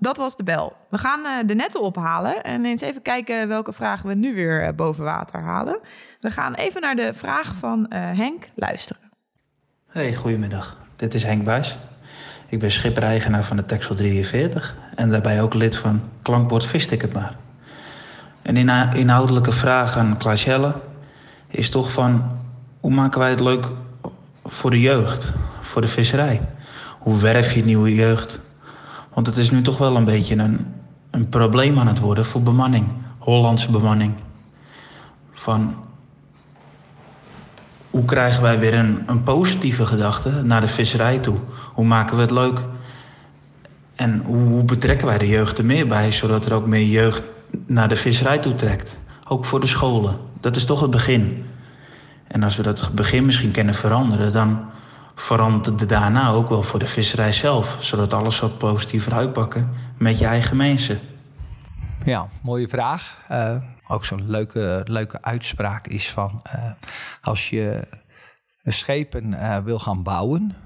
Dat was de bel. We gaan uh, de netten ophalen en eens even kijken welke vragen we nu weer uh, boven water halen. We gaan even naar de vraag van uh, Henk luisteren. Hey, goedemiddag. Dit is Henk Buis. Ik ben schipper-eigenaar van de Texel 43 en daarbij ook lid van Klankbord Visticket Maar. Een inhoudelijke vraag aan Klaas Jelle is toch van... hoe maken wij het leuk voor de jeugd, voor de visserij? Hoe werf je nieuwe jeugd want het is nu toch wel een beetje een, een probleem aan het worden voor bemanning. Hollandse bemanning. Van hoe krijgen wij weer een, een positieve gedachte naar de visserij toe? Hoe maken we het leuk? En hoe, hoe betrekken wij de jeugd er meer bij, zodat er ook meer jeugd naar de visserij toe trekt? Ook voor de scholen. Dat is toch het begin. En als we dat begin misschien kunnen veranderen, dan veranderde daarna ook wel voor de visserij zelf. Zodat alles wat positiever uitpakken met je eigen mensen. Ja, mooie vraag. Uh, ook zo'n leuke, leuke uitspraak is van... Uh, als je schepen uh, wil gaan bouwen...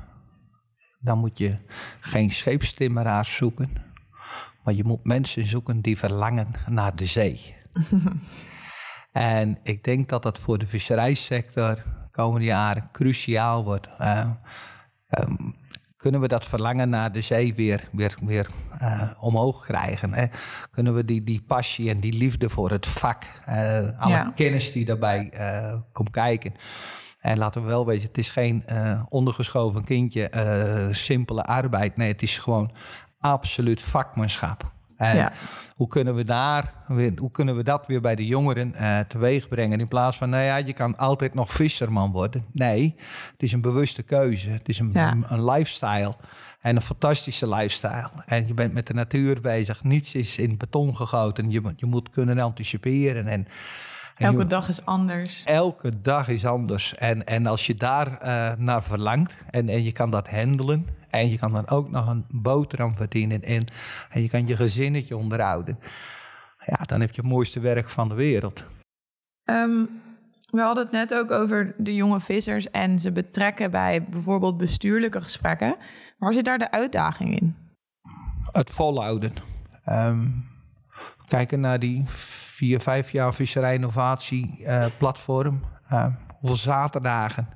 dan moet je geen scheepstimmeraars zoeken... maar je moet mensen zoeken die verlangen naar de zee. <laughs> en ik denk dat dat voor de visserijsector komende jaren cruciaal wordt. Uh, um, kunnen we dat verlangen naar de zee weer, weer, weer uh, omhoog krijgen? Hè? Kunnen we die, die passie en die liefde voor het vak, uh, alle ja. kennis die daarbij komt kijken. En laten we wel weten, het is geen ondergeschoven kindje, simpele arbeid. Nee, het is gewoon absoluut vakmanschap. En ja. hoe, kunnen we daar, hoe kunnen we dat weer bij de jongeren uh, teweeg brengen? In plaats van, nou ja, je kan altijd nog visserman worden. Nee, het is een bewuste keuze. Het is een, ja. een, een lifestyle. En een fantastische lifestyle. En je bent met de natuur bezig. Niets is in beton gegoten. Je, je moet kunnen anticiperen. En, en elke dag is anders. Elke dag is anders. En, en als je daar uh, naar verlangt en, en je kan dat handelen. En je kan dan ook nog een boterham verdienen. En, en je kan je gezinnetje onderhouden. Ja, dan heb je het mooiste werk van de wereld. Um, we hadden het net ook over de jonge vissers en ze betrekken bij bijvoorbeeld bestuurlijke gesprekken. Waar zit daar de uitdaging in? Het volhouden. Um, kijken naar die vier, vijf jaar visserij innovatie uh, platform. Uh, hoeveel zaterdagen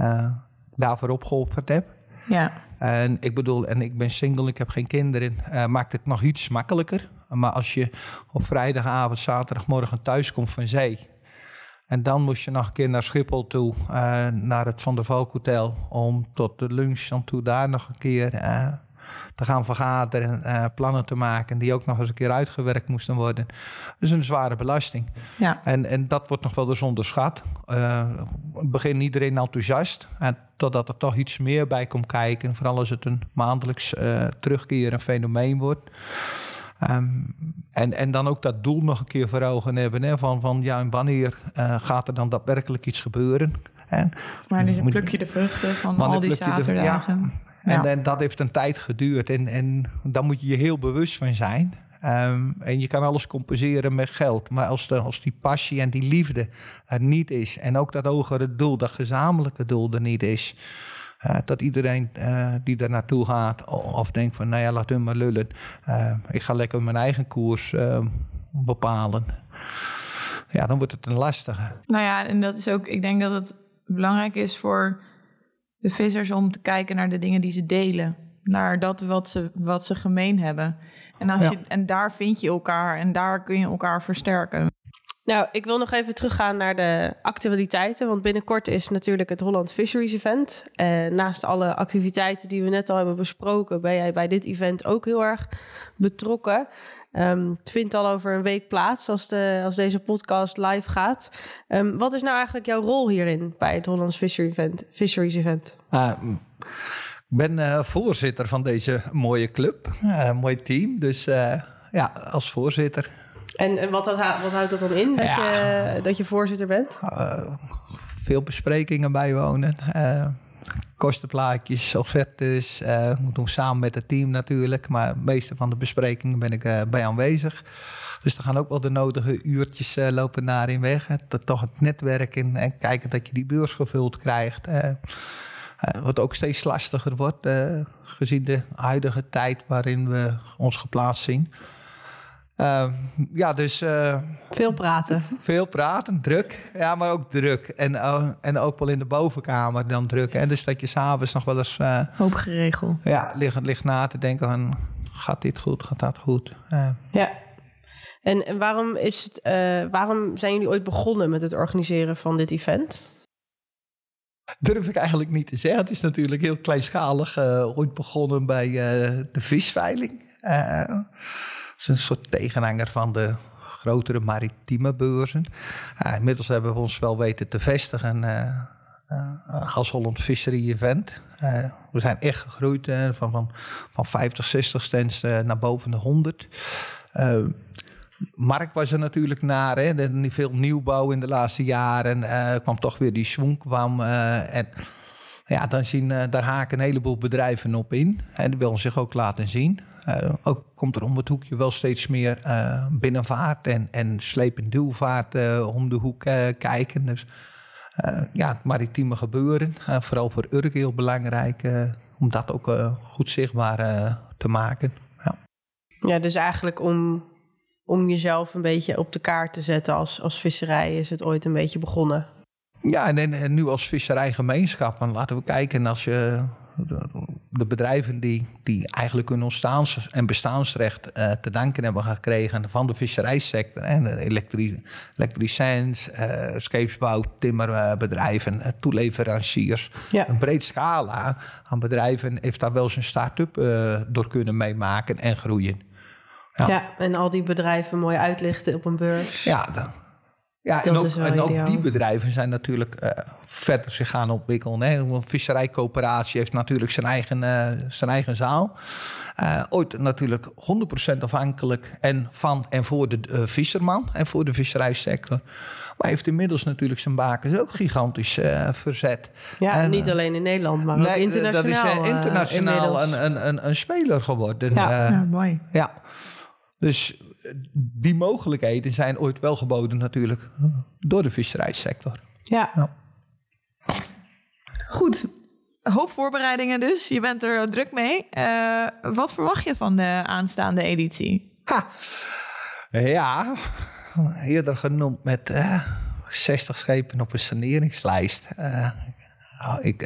uh, daarvoor opgeofferd heb. Ja. En ik bedoel, en ik ben single, ik heb geen kinderen, maakt het nog iets makkelijker. Maar als je op vrijdagavond, zaterdagmorgen thuis komt van zee. En dan moest je nog een keer naar Schiphol toe, uh, naar het Van der Valk Hotel. Om tot de lunch aan toe daar nog een keer uh, te gaan vergaderen. Uh, plannen te maken die ook nog eens een keer uitgewerkt moesten worden. Dus een zware belasting. Ja. En, en dat wordt nog wel eens onderschat. Uh, begin iedereen enthousiast. En totdat er toch iets meer bij komt kijken. Vooral als het een maandelijks uh, terugkerend fenomeen wordt. Um, en, en dan ook dat doel nog een keer voor ogen hebben. Hè, van, van ja, en wanneer uh, gaat er dan daadwerkelijk iets gebeuren? En, maar dan pluk je de vruchten van al die zaterdagen. De, ja. En, en, dat heeft een tijd geduurd. En, en daar moet je je heel bewust van zijn. Um, en je kan alles compenseren met geld. Maar als, de, als die passie en die liefde er niet is. En ook dat hogere doel, dat gezamenlijke doel er niet is. Uh, dat iedereen uh, die daar naartoe gaat of denkt van, nou ja, laat hun maar lullen. Uh, ik ga lekker mijn eigen koers bepalen. Ja, dan wordt het een lastige. Nou ja, en dat is ook, ik denk dat het belangrijk is voor de vissers om te kijken naar de dingen die ze delen. Naar dat wat ze, wat ze gemeen hebben. En, als Ja. je, en daar vind je elkaar en daar kun je elkaar versterken. Nou, ik wil nog even teruggaan naar de actualiteiten. Want binnenkort is natuurlijk het Holland Fisheries Event. En naast alle activiteiten die we net al hebben besproken, ben jij bij dit event ook heel erg betrokken. Ehm, het vindt al over een week plaats als, de, als deze podcast live gaat. Ehm, wat is nou eigenlijk jouw rol hierin bij het Hollands Fisheries Event? Fisheries Event? Ah, ik ben eh, voorzitter van deze mooie club, uh, mooi team. Dus uh, ja, als voorzitter. En, en wat, wat, houdt dat dan in, dat, ja. je, dat je voorzitter bent? veel besprekingen bijwonen kostenplaatjes, offertes. Uh, we doen samen met het team natuurlijk. Maar de meeste van de besprekingen ben ik uh, bij aanwezig. Dus er gaan ook wel de nodige uurtjes uh, lopen naar in weg. Het, toch het netwerken en kijken dat je die beurs gevuld krijgt. wat ook steeds lastiger wordt, gezien de huidige tijd waarin we ons geplaatst zien. Uh, ja, dus... Uh, veel praten. Veel praten, druk. Ja, maar ook druk. En, uh, en ook wel in de bovenkamer dan druk. En dus dat je s'avonds nog wel eens... Hoop geregeld. Ja, ligt, ligt na te denken van... Gaat dit goed? Gaat dat goed? Ja. En, en waarom, is het, waarom zijn jullie ooit begonnen met het organiseren van dit event? Durf ik eigenlijk niet te zeggen. Het is natuurlijk heel kleinschalig ooit begonnen bij de visveiling is een soort tegenhanger van de grotere maritieme beurzen. Inmiddels hebben we ons wel weten te vestigen uh, uh, als Holland Fishery Event. we zijn echt gegroeid van, van, van 50, 60 stands naar boven de 100. Markt was er natuurlijk naar. Hè. Niet veel nieuwbouw in de laatste jaren. Er kwam toch weer die schwung kwam. en ja, dan zien, daar haken een heleboel bedrijven op in. En die willen zich ook laten zien. Uh, ook komt er om het hoekje wel steeds meer uh, binnenvaart en, en sleep- en duwvaart uh, om de hoek kijken. Dus ja, het maritieme gebeuren, vooral voor Urk heel belangrijk om dat ook goed zichtbaar te maken. Ja. ja, dus eigenlijk om, om jezelf een beetje op de kaart te zetten als, als visserij is het ooit een beetje begonnen. Ja, en, en nu als visserijgemeenschap, dan laten we kijken als je de bedrijven die, die eigenlijk hun ontstaans- en bestaansrecht uh, te danken hebben gekregen van de visserijsector. En elektri elektriciëns, uh, scheepsbouw, timmerbedrijven, uh, toeleveranciers. Ja. Een breed scala aan bedrijven heeft daar wel zijn start-up door kunnen meemaken en groeien. Ja. ja. en al die bedrijven mooi uitlichten op een beurs. Ja, dan, ja, en ook, en ook, die bedrijven zijn natuurlijk uh, verder zich gaan ontwikkelen. Hè. Een visserijcoöperatie heeft natuurlijk zijn eigen, uh, zijn eigen zaal. Uh, ooit natuurlijk 100% afhankelijk en van en voor de visserman en voor de visserijsector. Maar heeft inmiddels natuurlijk zijn bakens ook gigantisch verzet. Ja, en, niet alleen in Nederland, maar nee, ook internationaal. Dat is internationaal een, een, een, een, speler geworden. Ja, ja mooi. Ja, dus die mogelijkheden zijn ooit wel geboden natuurlijk door de visserijsector. Ja. ja. Goed, hoop voorbereidingen dus. Je bent er druk mee. Uh, wat verwacht je van de aanstaande editie? Ha. Ja, eerder genoemd met uh, eh, 60 schepen op een saneringslijst. Uh, ik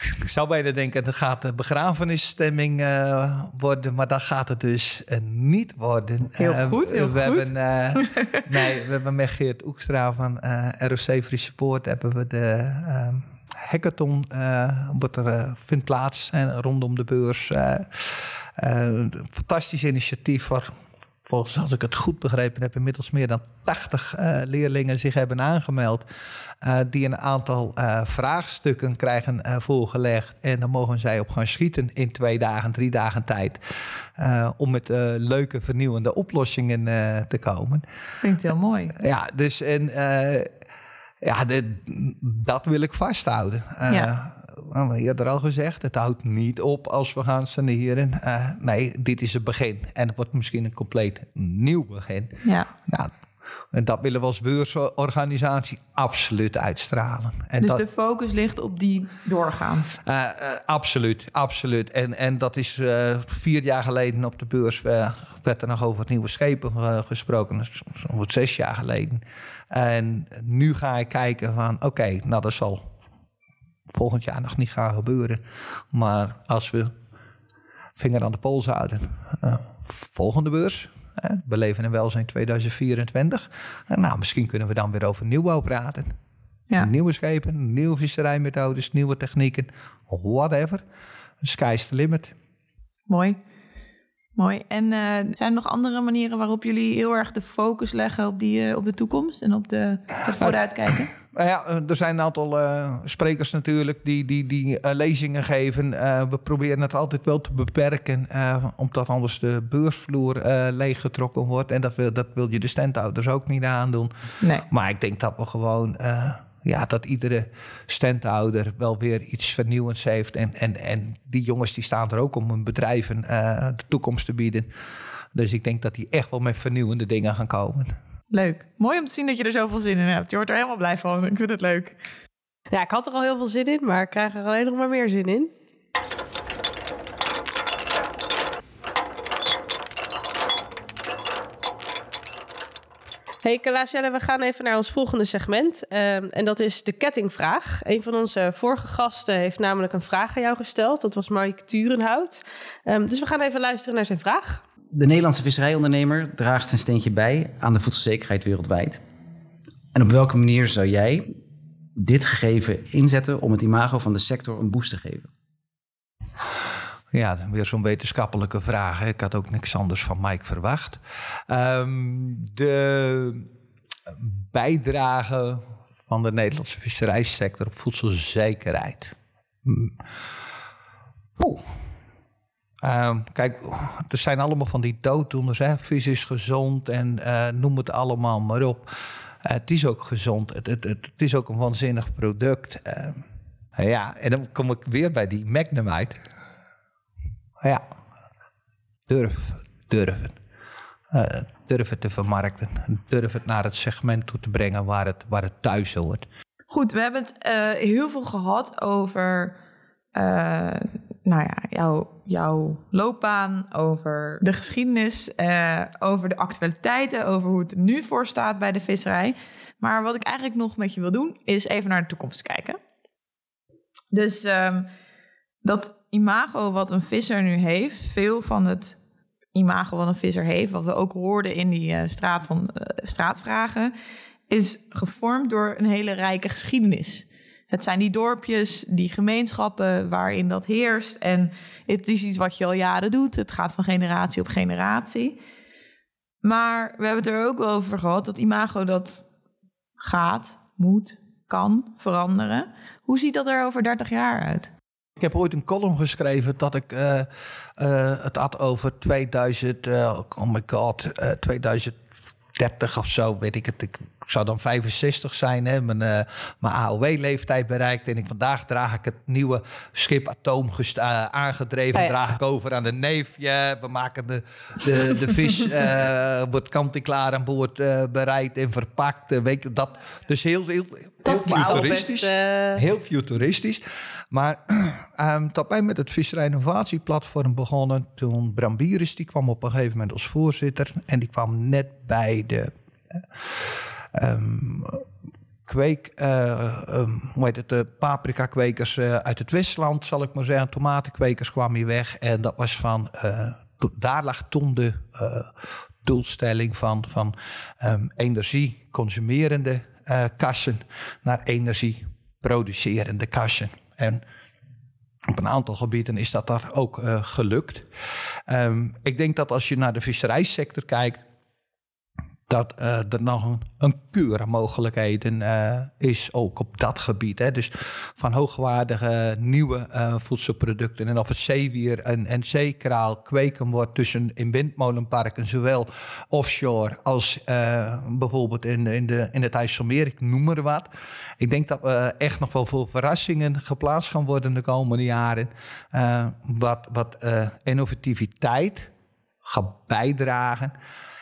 ik zou bijna denken, dat gaat de begrafenisstemming uh, worden, maar dat gaat het dus uh, niet worden. Heel uh, goed, heel we goed. Hebben, <laughs> nee, we hebben met Geert Oekstra van ROC Free Support hebben we de ehm, hackathon, wordt er, vindt plaats en rondom de beurs. een fantastisch initiatief voor volgens als ik het goed begrepen heb, inmiddels meer dan 80 uh, leerlingen zich hebben aangemeld. Uh, die een aantal uh, vraagstukken krijgen voorgelegd. En dan mogen zij op gaan schieten in twee dagen, drie dagen tijd. om met leuke, vernieuwende oplossingen te komen. Klinkt heel mooi. Ja, dus en. ja, dat wil ik vasthouden. Ja we hebben eerder al gezegd, het houdt niet op als we gaan saneren. Uh, nee, dit is het begin. En het wordt misschien een compleet nieuw begin. Ja. Nou, en dat willen we als beursorganisatie absoluut uitstralen. En dus dat, de focus ligt op die doorgaan? Uh, uh, absoluut, absoluut. En, en dat is vier jaar geleden op de beurs... werd er nog over het nieuwe schepen gesproken. Dat is zes jaar geleden. En nu ga ik kijken van... oké, okay, nou dat zal volgend jaar nog niet gaan gebeuren. Maar als we vinger aan de pols houden, uh, volgende beurs, Hè? We leven in welzijn 2024. En nou, misschien kunnen we dan weer over nieuwbouw praten. Ja. Nieuwe schepen, nieuwe visserijmethodes, nieuwe technieken, whatever. Sky's the limit. Mooi. Mooi. En eh, zijn er nog andere manieren waarop jullie heel erg de focus leggen op, die, eh, op de toekomst en op de, het vooruitkijken? <clears throat> Nou ja, eh, er zijn een aantal eh, sprekers natuurlijk die, die, die eh, lezingen geven. Eh, we proberen het altijd wel te beperken, eh, omdat anders de beursvloer eh, leeggetrokken wordt. En dat wil, dat wil je de standhouders ook niet aandoen. Nee. Maar ik denk dat we gewoon, eh, ja, dat iedere standhouder wel weer iets vernieuwends heeft. En, en, en die jongens die staan er ook om hun bedrijven eh, de toekomst te bieden. Dus ik denk dat die echt wel met vernieuwende dingen gaan komen. Leuk. Mooi om te zien dat je er zoveel zin in hebt. Je wordt er helemaal blij van. Ik vind het leuk. Ja, ik had er al heel veel zin in, maar ik krijg er alleen nog maar meer zin in. Hey Kalaasjelle, we gaan even naar ons volgende segment. ehm, en dat is de kettingvraag. Een van onze vorige gasten heeft namelijk een vraag aan jou gesteld. Dat was Mike Turenhout. Ehm, dus we gaan even luisteren naar zijn vraag. De Nederlandse visserijondernemer draagt zijn steentje bij aan de voedselzekerheid wereldwijd. En op welke manier zou jij dit gegeven inzetten om het imago van de sector een boost te geven? Ja, weer zo'n wetenschappelijke vraag. Ik had ook niks anders van Mike verwacht. Ehm, de bijdrage van de Nederlandse visserijsector op voedselzekerheid. Hm. Poeh. Ehm, kijk, er zijn allemaal van die dooddoeners. Hè? Vis is gezond en eh, noem het allemaal maar op. Eh, het is ook gezond. Het, het, het, is ook een waanzinnig product. Ehm, ja, en dan kom ik weer bij die Magnum uit. Ja, durf, durven. Eh, durf het te vermarkten. Durf het naar het segment toe te brengen waar het, waar het thuis hoort. Goed, we hebben het eh, heel veel gehad over eh, nou ja, jouw, jouw loopbaan, over de geschiedenis, eh, over de actualiteiten, over hoe het er nu voor staat bij de visserij. Maar wat ik eigenlijk nog met je wil doen, is even naar de toekomst kijken. Dus ehm, dat imago wat een visser nu heeft, veel van het imago wat een visser heeft, wat we ook hoorden in die eh, straat van, eh, straatvragen, is gevormd door een hele rijke geschiedenis. Het zijn die dorpjes, die gemeenschappen waarin dat heerst. En het is iets wat je al jaren doet. Het gaat van generatie op generatie. Maar we hebben het er ook over gehad dat imago dat gaat, moet, kan veranderen. Hoe ziet dat er over 30 jaar uit? Ik heb ooit een column geschreven dat ik eh, eh, het had over 2000, eh, oh my god, eh, 2030 of zo, weet ik het. Ik, ik zou dan 65 zijn, hè, mijn, eh, mijn AOW-leeftijd bereikt. En ik, vandaag draag ik het nieuwe schip Atoom gest- eh, aangedreven. Ja. Draag ik over aan de neefje. We maken de, de, de vis, <laughs> eh, wordt kant-en-klaar aan boord bereid en verpakt. weet je, dat, dus heel, heel, heel futuristisch. best, Heel futuristisch. Maar <clears throat> ehm dat wij met het Visserij Innovatieplatform begonnen. Toen Bram Bieris, die kwam op een gegeven moment als voorzitter. En die kwam net bij de ehm, kweek, ehm, hoe heet het, de paprika-kwekers eh, uit het Westland, zal ik maar zeggen. Tomatenkwekers kwamen hier weg. En dat was van, eh, daar lag toen de doelstelling van, van ehm, energie-consumerende eh, kassen naar energie-producerende kassen. En op een aantal gebieden is dat daar ook gelukt. Ik denk dat als je naar de visserijsector kijkt, dat eh, er nog een, een mogelijkheden eh, is, ook op dat gebied. Hè. Dus van hoogwaardige nieuwe eh, voedselproducten. En of het zeewier en, en zeekraal kweken wordt tussen in windmolenparken, zowel offshore als bijvoorbeeld in, in, de, in het IJsselmeer, ik noem maar wat. Ik denk dat we echt nog wel veel verrassingen geplaatst gaan worden de komende jaren. wat wat innovativiteit gaat bijdragen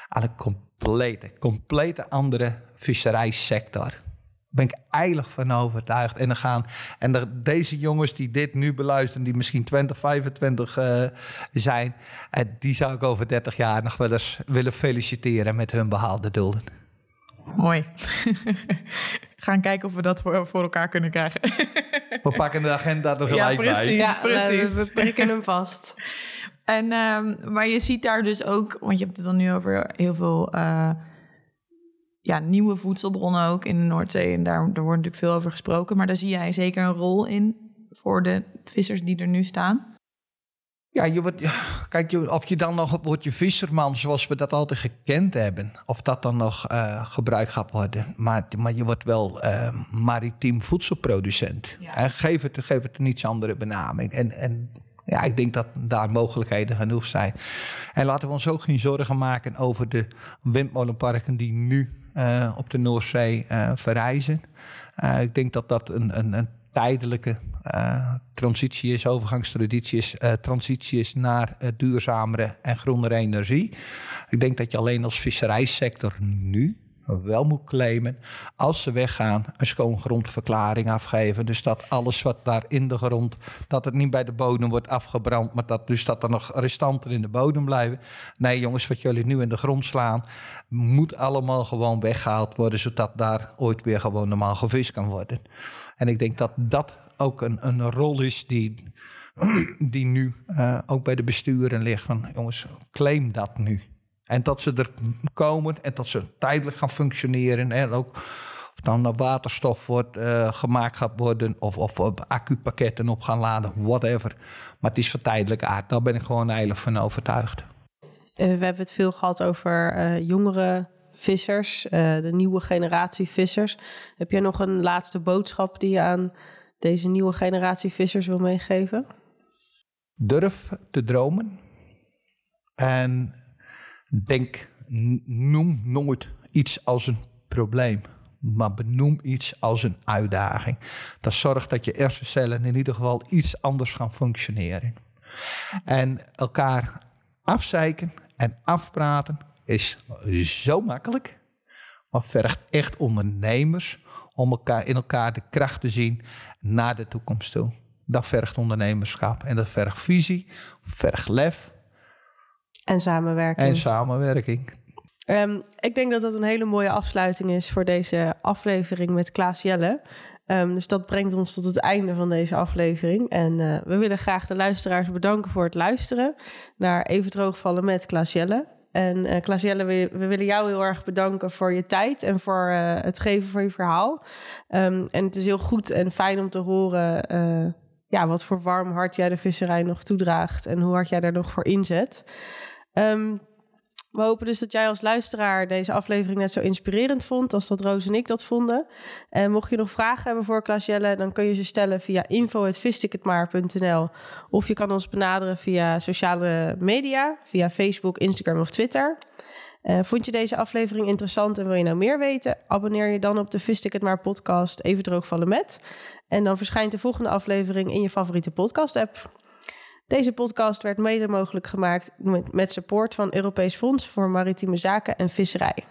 aan een complete, complete andere visserijsector. Daar ben ik eigenlijk van overtuigd. En, dan gaan, en de- deze jongens die dit nu beluisteren, die misschien 20, 25 eh, zijn, eh, die zou ik over 30 jaar nog wel eens willen feliciteren met hun behaalde doelen. Mooi. <laughs> Gaan kijken of we dat voor, voor elkaar kunnen krijgen. We pakken de agenda er Ja, gelijk bij. precies. Ja, precies. We, we prikken hem vast. En, ehm, maar je ziet daar dus ook, want je hebt het dan nu over heel veel eh, ja, nieuwe voedselbronnen ook in de Noordzee. En daar, daar wordt natuurlijk veel over gesproken. Maar daar zie jij zeker een rol in voor de vissers die er nu staan. Ja, je wordt, kijk, je, of je dan nog wordt je visserman zoals we dat altijd gekend hebben, of dat dan nog uh, gebruikt gaat worden. Maar, maar je wordt wel uh, maritiem voedselproducent. Ja. En geef het, geef het een iets andere benaming. En, en ja, ik denk dat daar mogelijkheden genoeg zijn. En laten we ons ook geen zorgen maken over de windmolenparken die nu uh, op de Noordzee verrijzen. ik denk dat dat een, een, een tijdelijke uh, transitie is, overgangstraditie is, uh, transitie is naar uh, duurzamere en groenere energie. Ik denk dat je alleen als visserijsector nu wel moet claimen, als ze weggaan, een schoongrondverklaring afgeven. Dus dat alles wat daar in de grond, dat het niet bij de bodem wordt afgebrand, maar dat dus dat er nog restanten in de bodem blijven. Nee jongens, wat jullie nu in de grond slaan, moet allemaal gewoon weggehaald worden, zodat daar ooit weer gewoon normaal gevist kan worden. En ik denk dat dat ook een, een rol is die, die nu uh, ook bij de besturen ligt. Van jongens, claim dat nu. En dat ze er komen en dat ze tijdelijk gaan functioneren. En ook of dan waterstof wordt, uh, gemaakt gaat worden. Of, of op accupakketten op gaan laden, whatever. Maar het is van tijdelijke aard. Daar ben ik gewoon eigenlijk van overtuigd. Uh, we hebben het veel gehad over uh, jongere vissers, de nieuwe generatie vissers. Heb jij nog een laatste boodschap die je aan deze nieuwe generatie vissers wil meegeven? Durf te dromen. En denk, noem nooit iets als een probleem. Maar benoem iets als een uitdaging. Dat zorgt dat je hersencellen in ieder geval iets anders gaan functioneren. En elkaar afzeiken en afpraten is zo makkelijk. Maar vergt echt ondernemers om elkaar, in elkaar de kracht te zien naar de toekomst toe. Dat vergt ondernemerschap en dat vergt visie, vergt lef. En samenwerking. En samenwerking. Um, ik denk dat dat een hele mooie afsluiting is voor deze aflevering met Klaas Jelle. Um, dus dat brengt ons tot het einde van deze aflevering. En uh, we willen graag de luisteraars bedanken voor het luisteren naar Even Droogvallen met Klaas Jelle. En uh, Klaas Jelle, we, we, willen jou heel erg bedanken voor je tijd en voor uh, het geven van je verhaal. Um, en het is heel goed en fijn om te horen ja, wat voor warm hart jij de visserij nog toedraagt en hoe hard jij daar nog voor inzet. Um, we hopen dus dat jij als luisteraar deze aflevering net zo inspirerend vond als dat Roos en ik dat vonden. En mocht je nog vragen hebben voor Klaas Jelle, dan kun je ze stellen via info.visticketmaar.nl of je kan ons benaderen via sociale media, via Facebook, Instagram of Twitter. Uh, vond je deze aflevering interessant en wil je nou meer weten? Abonneer je dan op de Vist podcast Even droogvallen met. En dan verschijnt de volgende aflevering in je favoriete podcast app. Deze podcast werd mede mogelijk gemaakt met support van Europees Fonds voor Maritieme Zaken en Visserij.